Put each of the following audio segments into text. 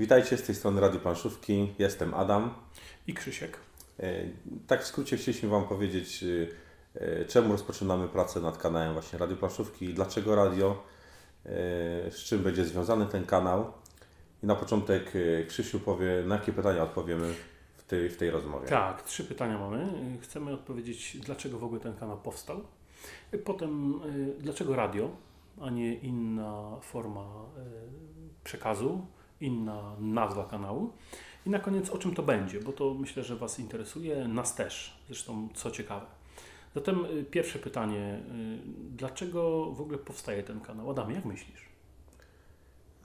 Witajcie z tej strony Radio Planszówki. Jestem Adam. I Krzysiek. E, tak w skrócie chcieliśmy Wam powiedzieć, e, e, czemu rozpoczynamy pracę nad kanałem właśnie Radio Planszówki, dlaczego radio, z czym będzie związany ten kanał. I na początek Krzysiu powie, na jakie pytania odpowiemy w tej, w tej rozmowie. Tak, trzy pytania mamy. Chcemy odpowiedzieć, dlaczego w ogóle ten kanał powstał. Potem, dlaczego radio, a nie inna forma przekazu inna nazwa kanału. I na koniec o czym to będzie, bo to myślę, że Was interesuje, nas też, zresztą co ciekawe. Zatem y, pierwsze pytanie, y, dlaczego w ogóle powstaje ten kanał? Adam, jak myślisz?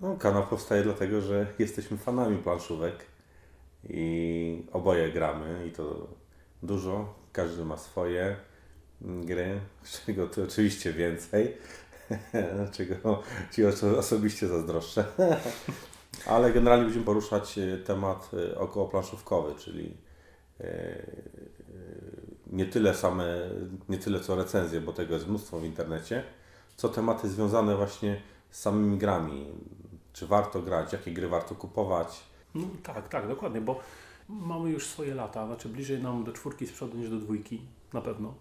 No, kanał powstaje dlatego, że jesteśmy fanami planszówek i oboje gramy i to dużo, każdy ma swoje gry, z czego to oczywiście więcej, czego Ci osobiście zazdroszczę. Ale generalnie będziemy poruszać e, temat e, około planszówkowy, czyli e, nie tyle same, nie tyle co recenzje, bo tego jest mnóstwo w internecie, co tematy związane właśnie z samymi grami. Czy warto grać, jakie gry warto kupować. No, tak, tak, dokładnie, bo mamy już swoje lata, znaczy bliżej nam do czwórki z przodu niż do dwójki, na pewno.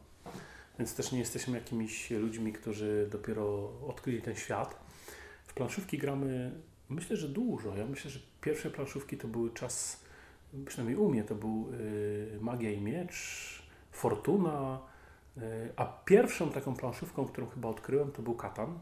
Więc też nie jesteśmy jakimiś ludźmi, którzy dopiero odkryli ten świat. W planszówki gramy Myślę, że dużo. Ja myślę, że pierwsze planszówki to były czas, przynajmniej u mnie to był y, Magia i Miecz, Fortuna, y, a pierwszą taką planszówką, którą chyba odkryłem, to był Katan.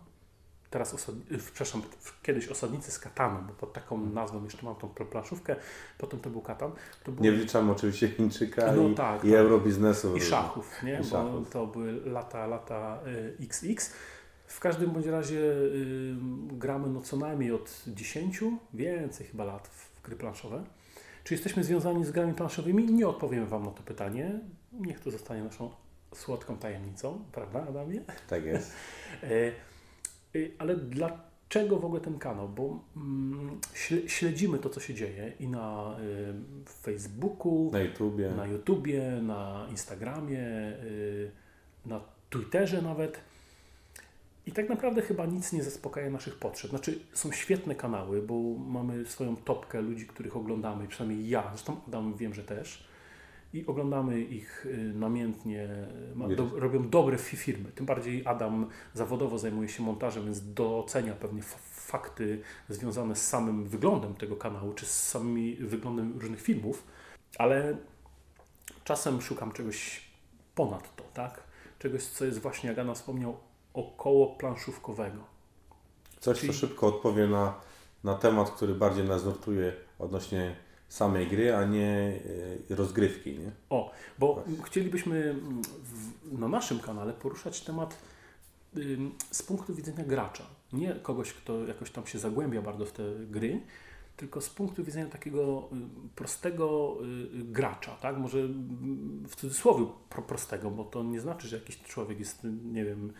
Teraz, osad... Y, przepraszam, kiedyś Osadnicy z Katanem, bo pod taką nazwą jeszcze mam tą planszówkę, potem to był Katan. To był... Nie wliczamy oczywiście Chińczyka no, i, tak, i tak. eurobiznesu. I szachów, nie? I szachów. Bo to były lata, lata XX. W każdym bądź razie gramy no co najmniej od 10, więcej chyba lat w gry planszowe. Czy jesteśmy związani z grami planszowymi? Nie odpowiem Wam na to pytanie. Niech to zostanie naszą słodką tajemnicą, prawda Adamie? Tak jest. E, y, ale dlaczego w ogóle ten kanał? Bo mm, śledzimy to, co się dzieje i na y, Facebooku, na YouTubie, na, YouTubie, na Instagramie, na Twitterze nawet i tak naprawdę chyba nic nie zaspokaja naszych potrzeb. Znaczy, są świetne kanały, bo mamy swoją topkę ludzi, których oglądamy, przynajmniej ja, zresztą Adam wiem, że też. I oglądamy ich y, namiętnie, do, robią dobre firmy. Tym bardziej Adam zawodowo zajmuje się montażem, więc docenia pewnie fakty związane z samym wyglądem tego kanału, czy z samymi wyglądem różnych filmów, ale czasem szukam czegoś ponad to, tak? Czegoś, co jest właśnie, jak Adam wspomniał, około planszówkowego. Coś, Czyli... co szybko odpowie na, na temat, który bardziej nas nurtuje odnośnie samej gry, a nie e, rozgrywki. Nie? O, bo tak. chcielibyśmy w, na naszym kanale poruszać temat z punktu widzenia gracza. Nie kogoś, kto jakoś tam się zagłębia bardzo w te gry, tylko z punktu widzenia takiego prostego y, gracza, tak? Może w cudzysłowie prostego, bo to nie znaczy, że jakiś człowiek jest, nie wiem,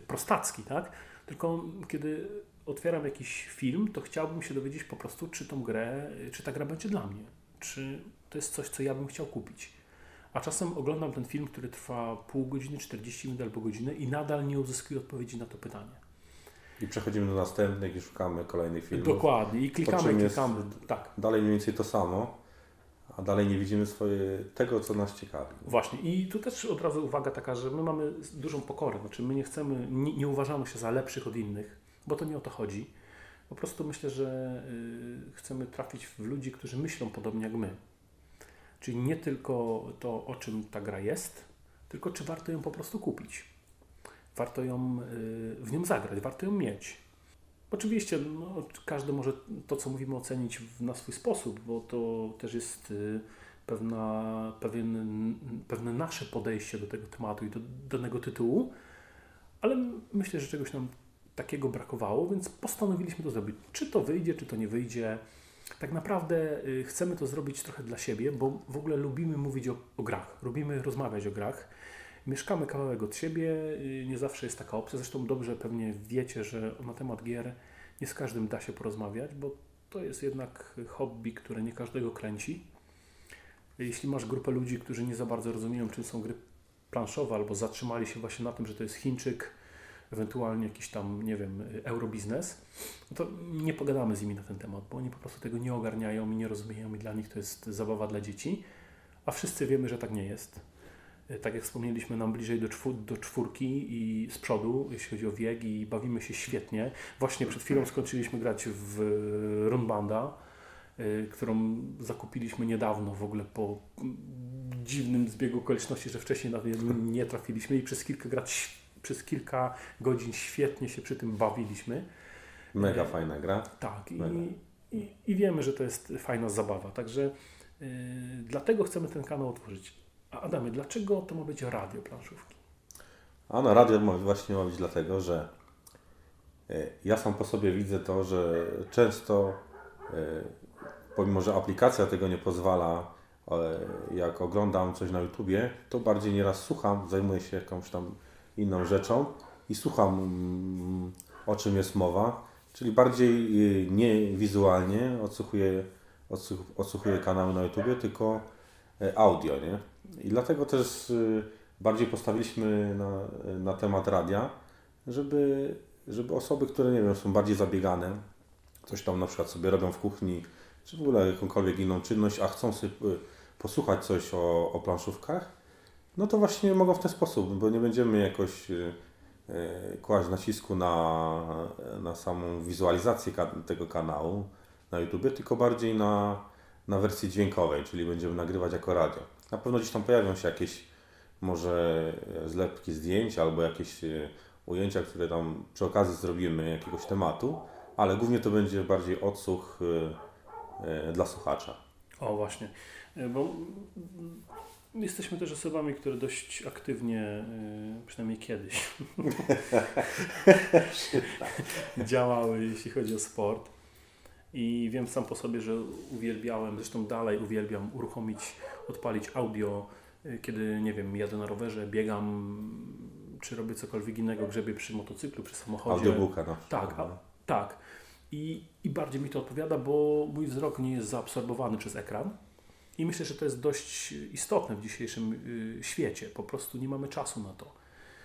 prostacki, tak? Tylko kiedy otwieram jakiś film, to chciałbym się dowiedzieć po prostu, czy tą grę, czy ta gra będzie dla mnie, czy to jest coś, co ja bym chciał kupić. A czasem oglądam ten film, który trwa pół godziny, 40 minut albo godzinę i nadal nie uzyskuję odpowiedzi na to pytanie. I przechodzimy do następnych i szukamy kolejnych filmów. Dokładnie, i klikamy, klikamy. Tak. Dalej mniej więcej to samo a dalej nie widzimy swoje, tego, co nas ciekawi. Właśnie i tu też od razu uwaga taka, że my mamy dużą pokorę, znaczy my nie chcemy, nie, nie uważamy się za lepszych od innych, bo to nie o to chodzi. Po prostu myślę, że y, chcemy trafić w ludzi, którzy myślą podobnie jak my. Czyli nie tylko to, o czym ta gra jest, tylko czy warto ją po prostu kupić. Warto ją y, w nią zagrać, warto ją mieć. Oczywiście no, każdy może to, co mówimy, ocenić na swój sposób, bo to też jest y, pewna, pewien, pewne nasze podejście do tego tematu i do danego tytułu, ale myślę, że czegoś nam takiego brakowało, więc postanowiliśmy to zrobić. Czy to wyjdzie, czy to nie wyjdzie. Tak naprawdę y, chcemy to zrobić trochę dla siebie, bo w ogóle lubimy mówić o, o grach, lubimy rozmawiać o grach. Mieszkamy kawałek od siebie, y, nie zawsze jest taka opcja. Zresztą dobrze pewnie wiecie, że na temat gier nie z każdym da się porozmawiać, bo to jest jednak hobby, które nie każdego kręci. Jeśli masz grupę ludzi, którzy nie za bardzo rozumieją, czym są gry planszowe, albo zatrzymali się właśnie na tym, że to jest Chińczyk ewentualnie jakiś tam, nie wiem, eurobiznes, no to nie pogadamy z nimi na ten temat, bo oni po prostu tego nie ogarniają i nie rozumieją i dla nich to jest zabawa dla dzieci, a wszyscy wiemy, że tak nie jest. E, Tak jak wspomnieliśmy, nam bliżej do, czwór, do czwórki i z przodu, jeśli chodzi o wiek i bawimy się świetnie. Właśnie przed chwilą skończyliśmy grać w Runbanda, y, którą zakupiliśmy niedawno w ogóle po dziwnym zbiegu okoliczności, że wcześniej na nie, trafiliśmy i przez kilka, grać, przez kilka godzin świetnie się przy tym bawiliśmy. Mega E, fajna gra. Tak, i, i, i wiemy, że to jest fajna zabawa. Także y, dlatego chcemy ten kanał otworzyć. A Adamie, dlaczego to ma być radio planszówki? A na radio ma właśnie ma być dlatego, że e, ja sam po sobie widzę to, że często, e, pomimo że aplikacja tego nie pozwala, jak oglądam coś na YouTubie, to bardziej nieraz słucham, zajmuję się jakąś tam inną rzeczą i słucham mm, o czym jest mowa, czyli bardziej e, nie wizualnie odsłuchuję, odsłuch- odsłuchuję kanały na YouTubie, tylko audio, nie? I dlatego też y, bardziej postawiliśmy na, na temat radia, żeby, żeby osoby, które nie wiem, są bardziej zabiegane, coś tam na przykład sobie robią w kuchni, czy w ogóle jakąkolwiek inną czynność, a chcą sobie y, posłuchać coś o, o planszówkach, no to właśnie mogą w ten sposób, bo nie będziemy jakoś y, kłaść nacisku na, na samą wizualizację tego kanału na YouTube, tylko bardziej na, na wersji dźwiękowej, czyli będziemy nagrywać jako radio. Na pewno gdzieś tam pojawią się jakieś może e, zlepki zdjęć albo jakieś e, ujęcia, które tam przy okazji zrobimy jakiegoś tematu, ale głównie to będzie bardziej odsłuch e, dla słuchacza. O właśnie, bo jesteśmy też osobami, które dość aktywnie, przynajmniej kiedyś, działały, jeśli chodzi o sport. I wiem sam po sobie, że uwielbiałem, zresztą dalej uwielbiam uruchomić, odpalić audio, y, kiedy, nie wiem, jadę na rowerze, biegam, czy robię cokolwiek innego, grzebię przy motocyklu, przy samochodzie. Audiobooka na przykład. Tak, a, tak. I, I bardziej mi to odpowiada, bo mój wzrok nie jest zaabsorbowany przez ekran. I myślę, że to jest dość istotne w dzisiejszym y, świecie. Po prostu nie mamy czasu na to.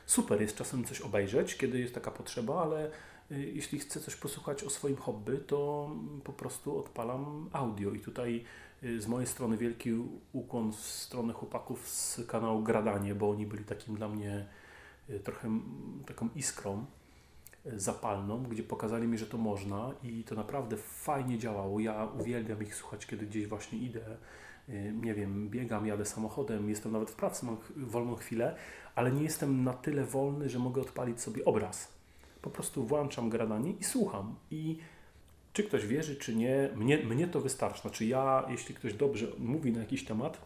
Super jest czasem coś obejrzeć, kiedy jest taka potrzeba, ale jeśli chcę coś posłuchać o swoim hobby, to po prostu odpalam audio. I tutaj y, z mojej strony wielki ukłon w stronę chłopaków z kanału Gradanie, bo oni byli takim dla mnie y, trochę taką iskrą zapalną, gdzie pokazali mi, że to można i to naprawdę fajnie działało. Ja uwielbiam ich słuchać, kiedy gdzieś właśnie idę, y, nie wiem, biegam, jadę samochodem, jestem nawet w pracy, mam wolną chwilę, ale nie jestem na tyle wolny, że mogę odpalić sobie obraz. Po prostu włączam gradanie i słucham. I czy ktoś wierzy, czy nie, mnie, mnie to wystarczy. Znaczy ja, jeśli ktoś dobrze mówi na jakiś temat,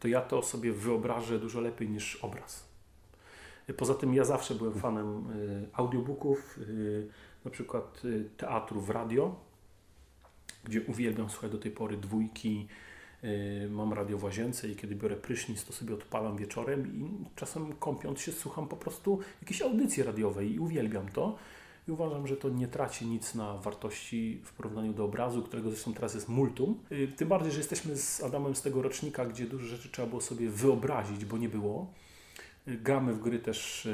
to ja to sobie wyobrażę dużo lepiej niż obraz. Poza tym ja zawsze byłem fanem y, audiobooków, y, na przykład y, teatru w radio, gdzie uwielbiam słuchać do tej pory dwójki. Y, Mam radio w łazience i kiedy biorę prysznic, to sobie odpalam wieczorem i czasem kąpiąc się słucham po prostu jakiejś audycji radiowej i uwielbiam to. I uważam, że to nie traci nic na wartości w porównaniu do obrazu, którego zresztą teraz jest multum. Y, Tym bardziej, że jesteśmy z Adamem z tego rocznika, gdzie dużo rzeczy trzeba było sobie wyobrazić, bo nie było. Y, Gramy w gry też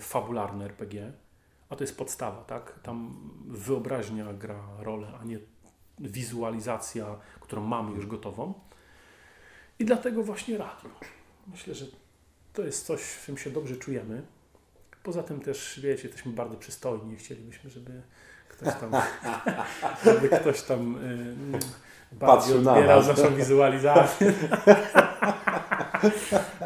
fabularne RPG, a to jest podstawa, tak? Tam wyobraźnia gra rolę, a nie wizualizacja, którą mamy już gotową. I dlatego właśnie radio. Myślę, że to jest coś, w czym się dobrze czujemy. Poza tym też, wiecie, jesteśmy bardzo przystojni i chcielibyśmy, żeby ktoś tam, żeby ktoś tam y, bardziej Patrzył na odbierał nas. naszą wizualizację.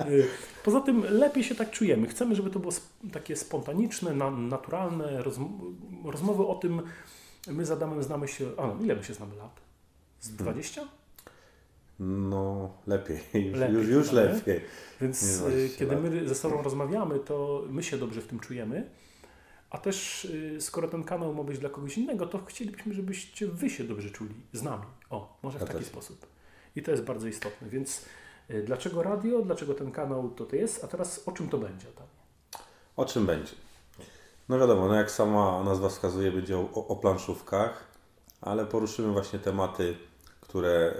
Y, Poza tym lepiej się tak czujemy. Chcemy, żeby to było takie spontaniczne, na, naturalne, rozm- rozmowy o tym. My z Adamem znamy się. A, no, ile my się znamy lat? Z 20? No, lepiej, już, Lepiej już, już lepiej. Więc y, 20 kiedy lat. my ze sobą rozmawiamy, to my się dobrze w tym czujemy. A też y, skoro ten kanał ma być dla kogoś innego, to chcielibyśmy, żebyście wy się dobrze czuli z nami. O, może w taki sposób. I to jest bardzo istotne. Więc y, dlaczego radio, dlaczego ten kanał to to jest, a teraz o czym to będzie? Tam? O czym będzie? No wiadomo, no jak sama nazwa wskazuje, będzie o, o planszówkach, ale poruszymy właśnie tematy, które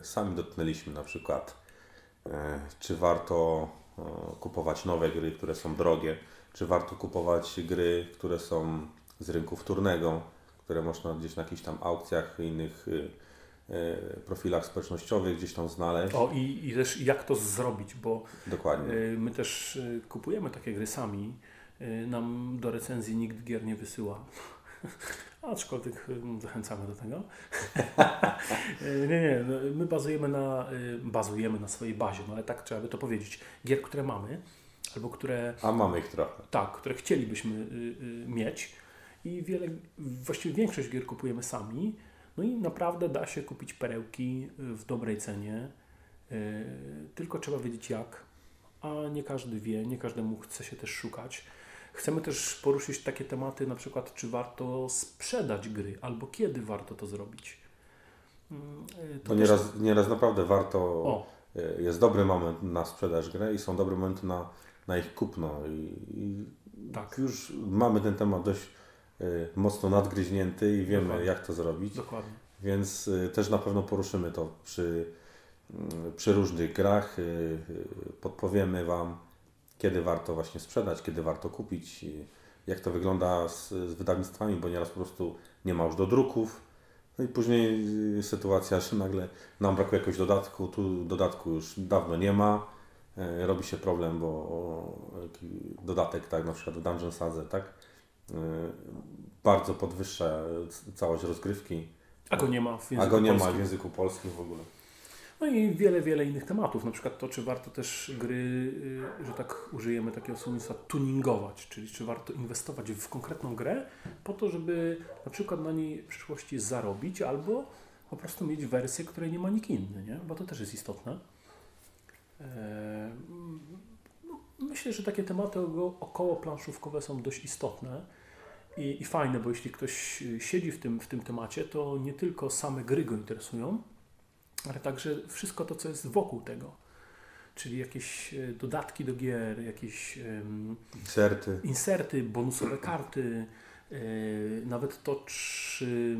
e, sami dotknęliśmy, na przykład e, czy warto e, kupować nowe gry, które są drogie, czy warto kupować gry, które są z rynku wtórnego, które można gdzieś na jakichś tam aukcjach, innych y, y, profilach społecznościowych gdzieś tam znaleźć. O i, i też jak to zrobić, bo Dokładnie. y, my też kupujemy takie gry sami. Y, Nam do recenzji nikt gier nie wysyła. Aczkolwiek y, zachęcamy do tego. Y, nie, nie, no, my bazujemy na, bazujemy na swojej bazie, no ale tak trzeba by to powiedzieć. Gier, które mamy, albo które A mamy ich trochę. Tak, które chcielibyśmy y, y, mieć i wiele, właściwie większość gier kupujemy sami. No i naprawdę da się kupić perełki w dobrej cenie, y, tylko trzeba wiedzieć jak, a nie każdy wie, nie każdemu chce się też szukać. Chcemy też poruszyć takie tematy, na przykład czy warto sprzedać gry, albo kiedy warto to zrobić. Mm, y, To też- nieraz, nieraz naprawdę warto, O, y, jest dobry moment na sprzedaż gry i są dobre momenty na, na ich kupno. I, i tak, już mamy ten temat dość y, mocno nadgryźnięty i wiemy Dokładnie. jak to zrobić. dokładnie. Więc też na pewno poruszymy to przy, y, przy różnych grach. Podpowiemy Wam, kiedy warto właśnie sprzedać, kiedy warto kupić, jak to wygląda z, z wydawnictwami, bo nieraz po prostu nie ma już do druków. No i później y, sytuacja, że nagle nam brakuje jakiegoś dodatku, tu dodatku już dawno nie ma. Y, Robi się problem, bo dodatek, tak, na przykład w Dungeon Sadze, tak, y, bardzo podwyższa całość rozgrywki. A go nie ma w A języku go nie ma polskim. w języku polskim w ogóle. No i wiele, wiele innych tematów, na przykład to, czy warto też gry, y, że tak użyjemy takiego słownictwa, tuningować, czyli czy warto inwestować w konkretną grę po to, żeby na przykład na niej w przyszłości zarobić albo po prostu mieć wersję, której nie ma nikt inny, nie? bo to też jest istotne. E, Myślę, że takie tematy około planszówkowe są dość istotne i, i fajne, bo jeśli ktoś y, siedzi w tym, w tym temacie, to nie tylko same gry go interesują, ale także wszystko to, co jest wokół tego. Czyli jakieś e, dodatki do gier, jakieś em, Inserty. inserty, bonusowe karty, e, nawet to, czy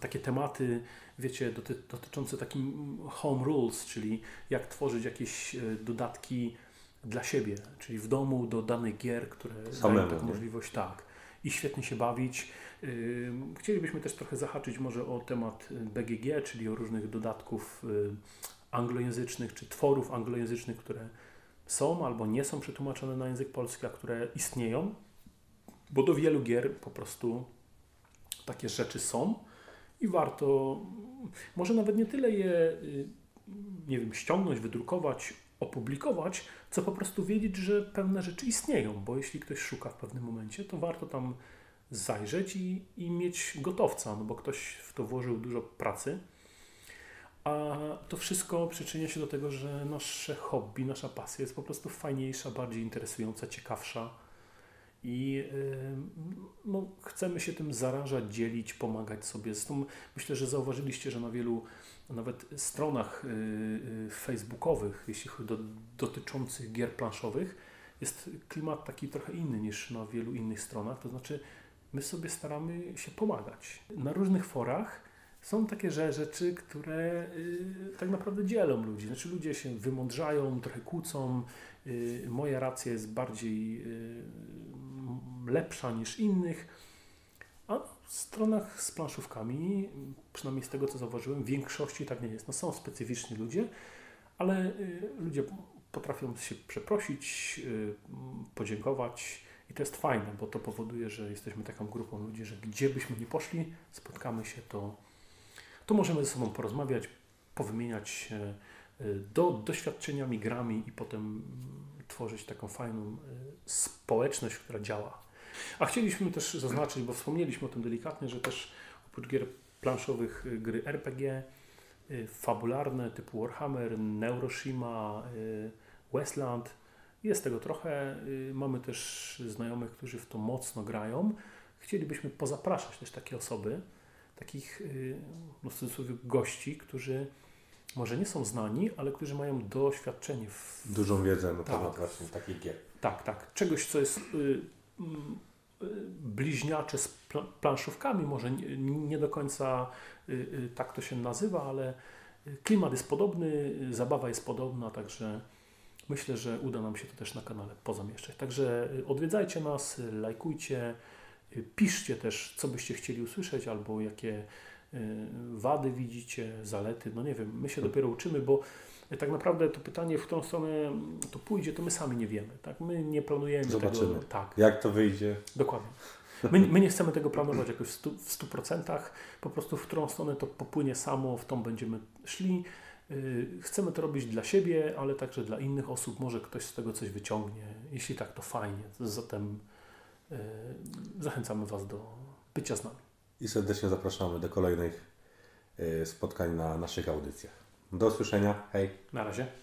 takie tematy, wiecie, doty, dotyczące takim home rules, czyli jak tworzyć jakieś e, dodatki dla siebie, czyli w domu do danych gier, które Samemu, dają taką nie? możliwość, tak. I świetnie się bawić. Chcielibyśmy też trochę zahaczyć może o temat BGG, czyli o różnych dodatków y, anglojęzycznych, czy tworów anglojęzycznych, które są albo nie są przetłumaczone na język polski, a które istnieją, bo do wielu gier po prostu takie rzeczy są i warto, może nawet nie tyle je, y, nie wiem, ściągnąć, wydrukować, opublikować, co po prostu wiedzieć, że pewne rzeczy istnieją, bo jeśli ktoś szuka w pewnym momencie, to warto tam zajrzeć i, i mieć gotowca, no bo ktoś w to włożył dużo pracy. A to wszystko przyczynia się do tego, że nasze hobby, nasza pasja jest po prostu fajniejsza, bardziej interesująca, ciekawsza. I no, chcemy się tym zarażać, dzielić, pomagać sobie. Zresztą myślę, że zauważyliście, że na wielu nawet stronach y, y, facebookowych, jeśli chodzi o dotyczących gier planszowych, jest klimat taki trochę inny niż na wielu innych stronach. To znaczy, my sobie staramy się pomagać. Na różnych forach są takie rzeczy, które y, tak naprawdę dzielą ludzi. Znaczy, ludzie się wymądrzają, trochę kłócą. Moja racja jest bardziej lepsza niż innych. A w stronach z planszówkami, przynajmniej z tego co zauważyłem, w większości tak nie jest. No, są specyficzni ludzie, ale y, ludzie potrafią się przeprosić, y, podziękować i to jest fajne, bo to powoduje, że jesteśmy taką grupą ludzi, że gdzie byśmy nie poszli, spotkamy się, to, to możemy ze sobą porozmawiać, powymieniać się y, do, doświadczeniami, grami i potem tworzyć taką fajną społeczność, która działa. A chcieliśmy też zaznaczyć, bo wspomnieliśmy o tym delikatnie, że też oprócz gier planszowych y, gry RPG, y, fabularne typu Warhammer, Neuroshima, y, Westland, jest tego trochę. Mamy też znajomych, którzy w to mocno grają. Chcielibyśmy pozapraszać też takie osoby, takich no w cudzysłowie gości, którzy może nie są znani, ale którzy mają doświadczenie w Dużą wiedzę na Tak. temat właśnie takich gier. tak, tak. Czegoś, co jest y, mm, y, bliźniacze z pla- planszówkami, może nie, do końca y, y, tak to się nazywa, ale klimat jest podobny, zabawa jest podobna, także myślę, że uda nam się to też na kanale pozamieszczać. Także odwiedzajcie nas, lajkujcie, piszcie też, co byście chcieli usłyszeć, albo jakie wady widzicie, zalety. No nie wiem, my się dopiero uczymy, bo tak naprawdę to pytanie, w którą stronę to pójdzie, to my sami nie wiemy. Tak? My nie planujemy Zobaczymy. tego. Tak, Jak to wyjdzie? dokładnie. My, my nie chcemy tego planować jakoś w stu- w 100%, po prostu w którą stronę to popłynie samo, w tą będziemy szli. Yy, Chcemy to robić dla siebie, ale także dla innych osób. Może ktoś z tego coś wyciągnie. Jeśli tak, to fajnie. Zatem yy, zachęcamy Was do bycia z nami. I serdecznie zapraszamy do kolejnych y, spotkań na naszych audycjach. Do usłyszenia. Hej. Na razie.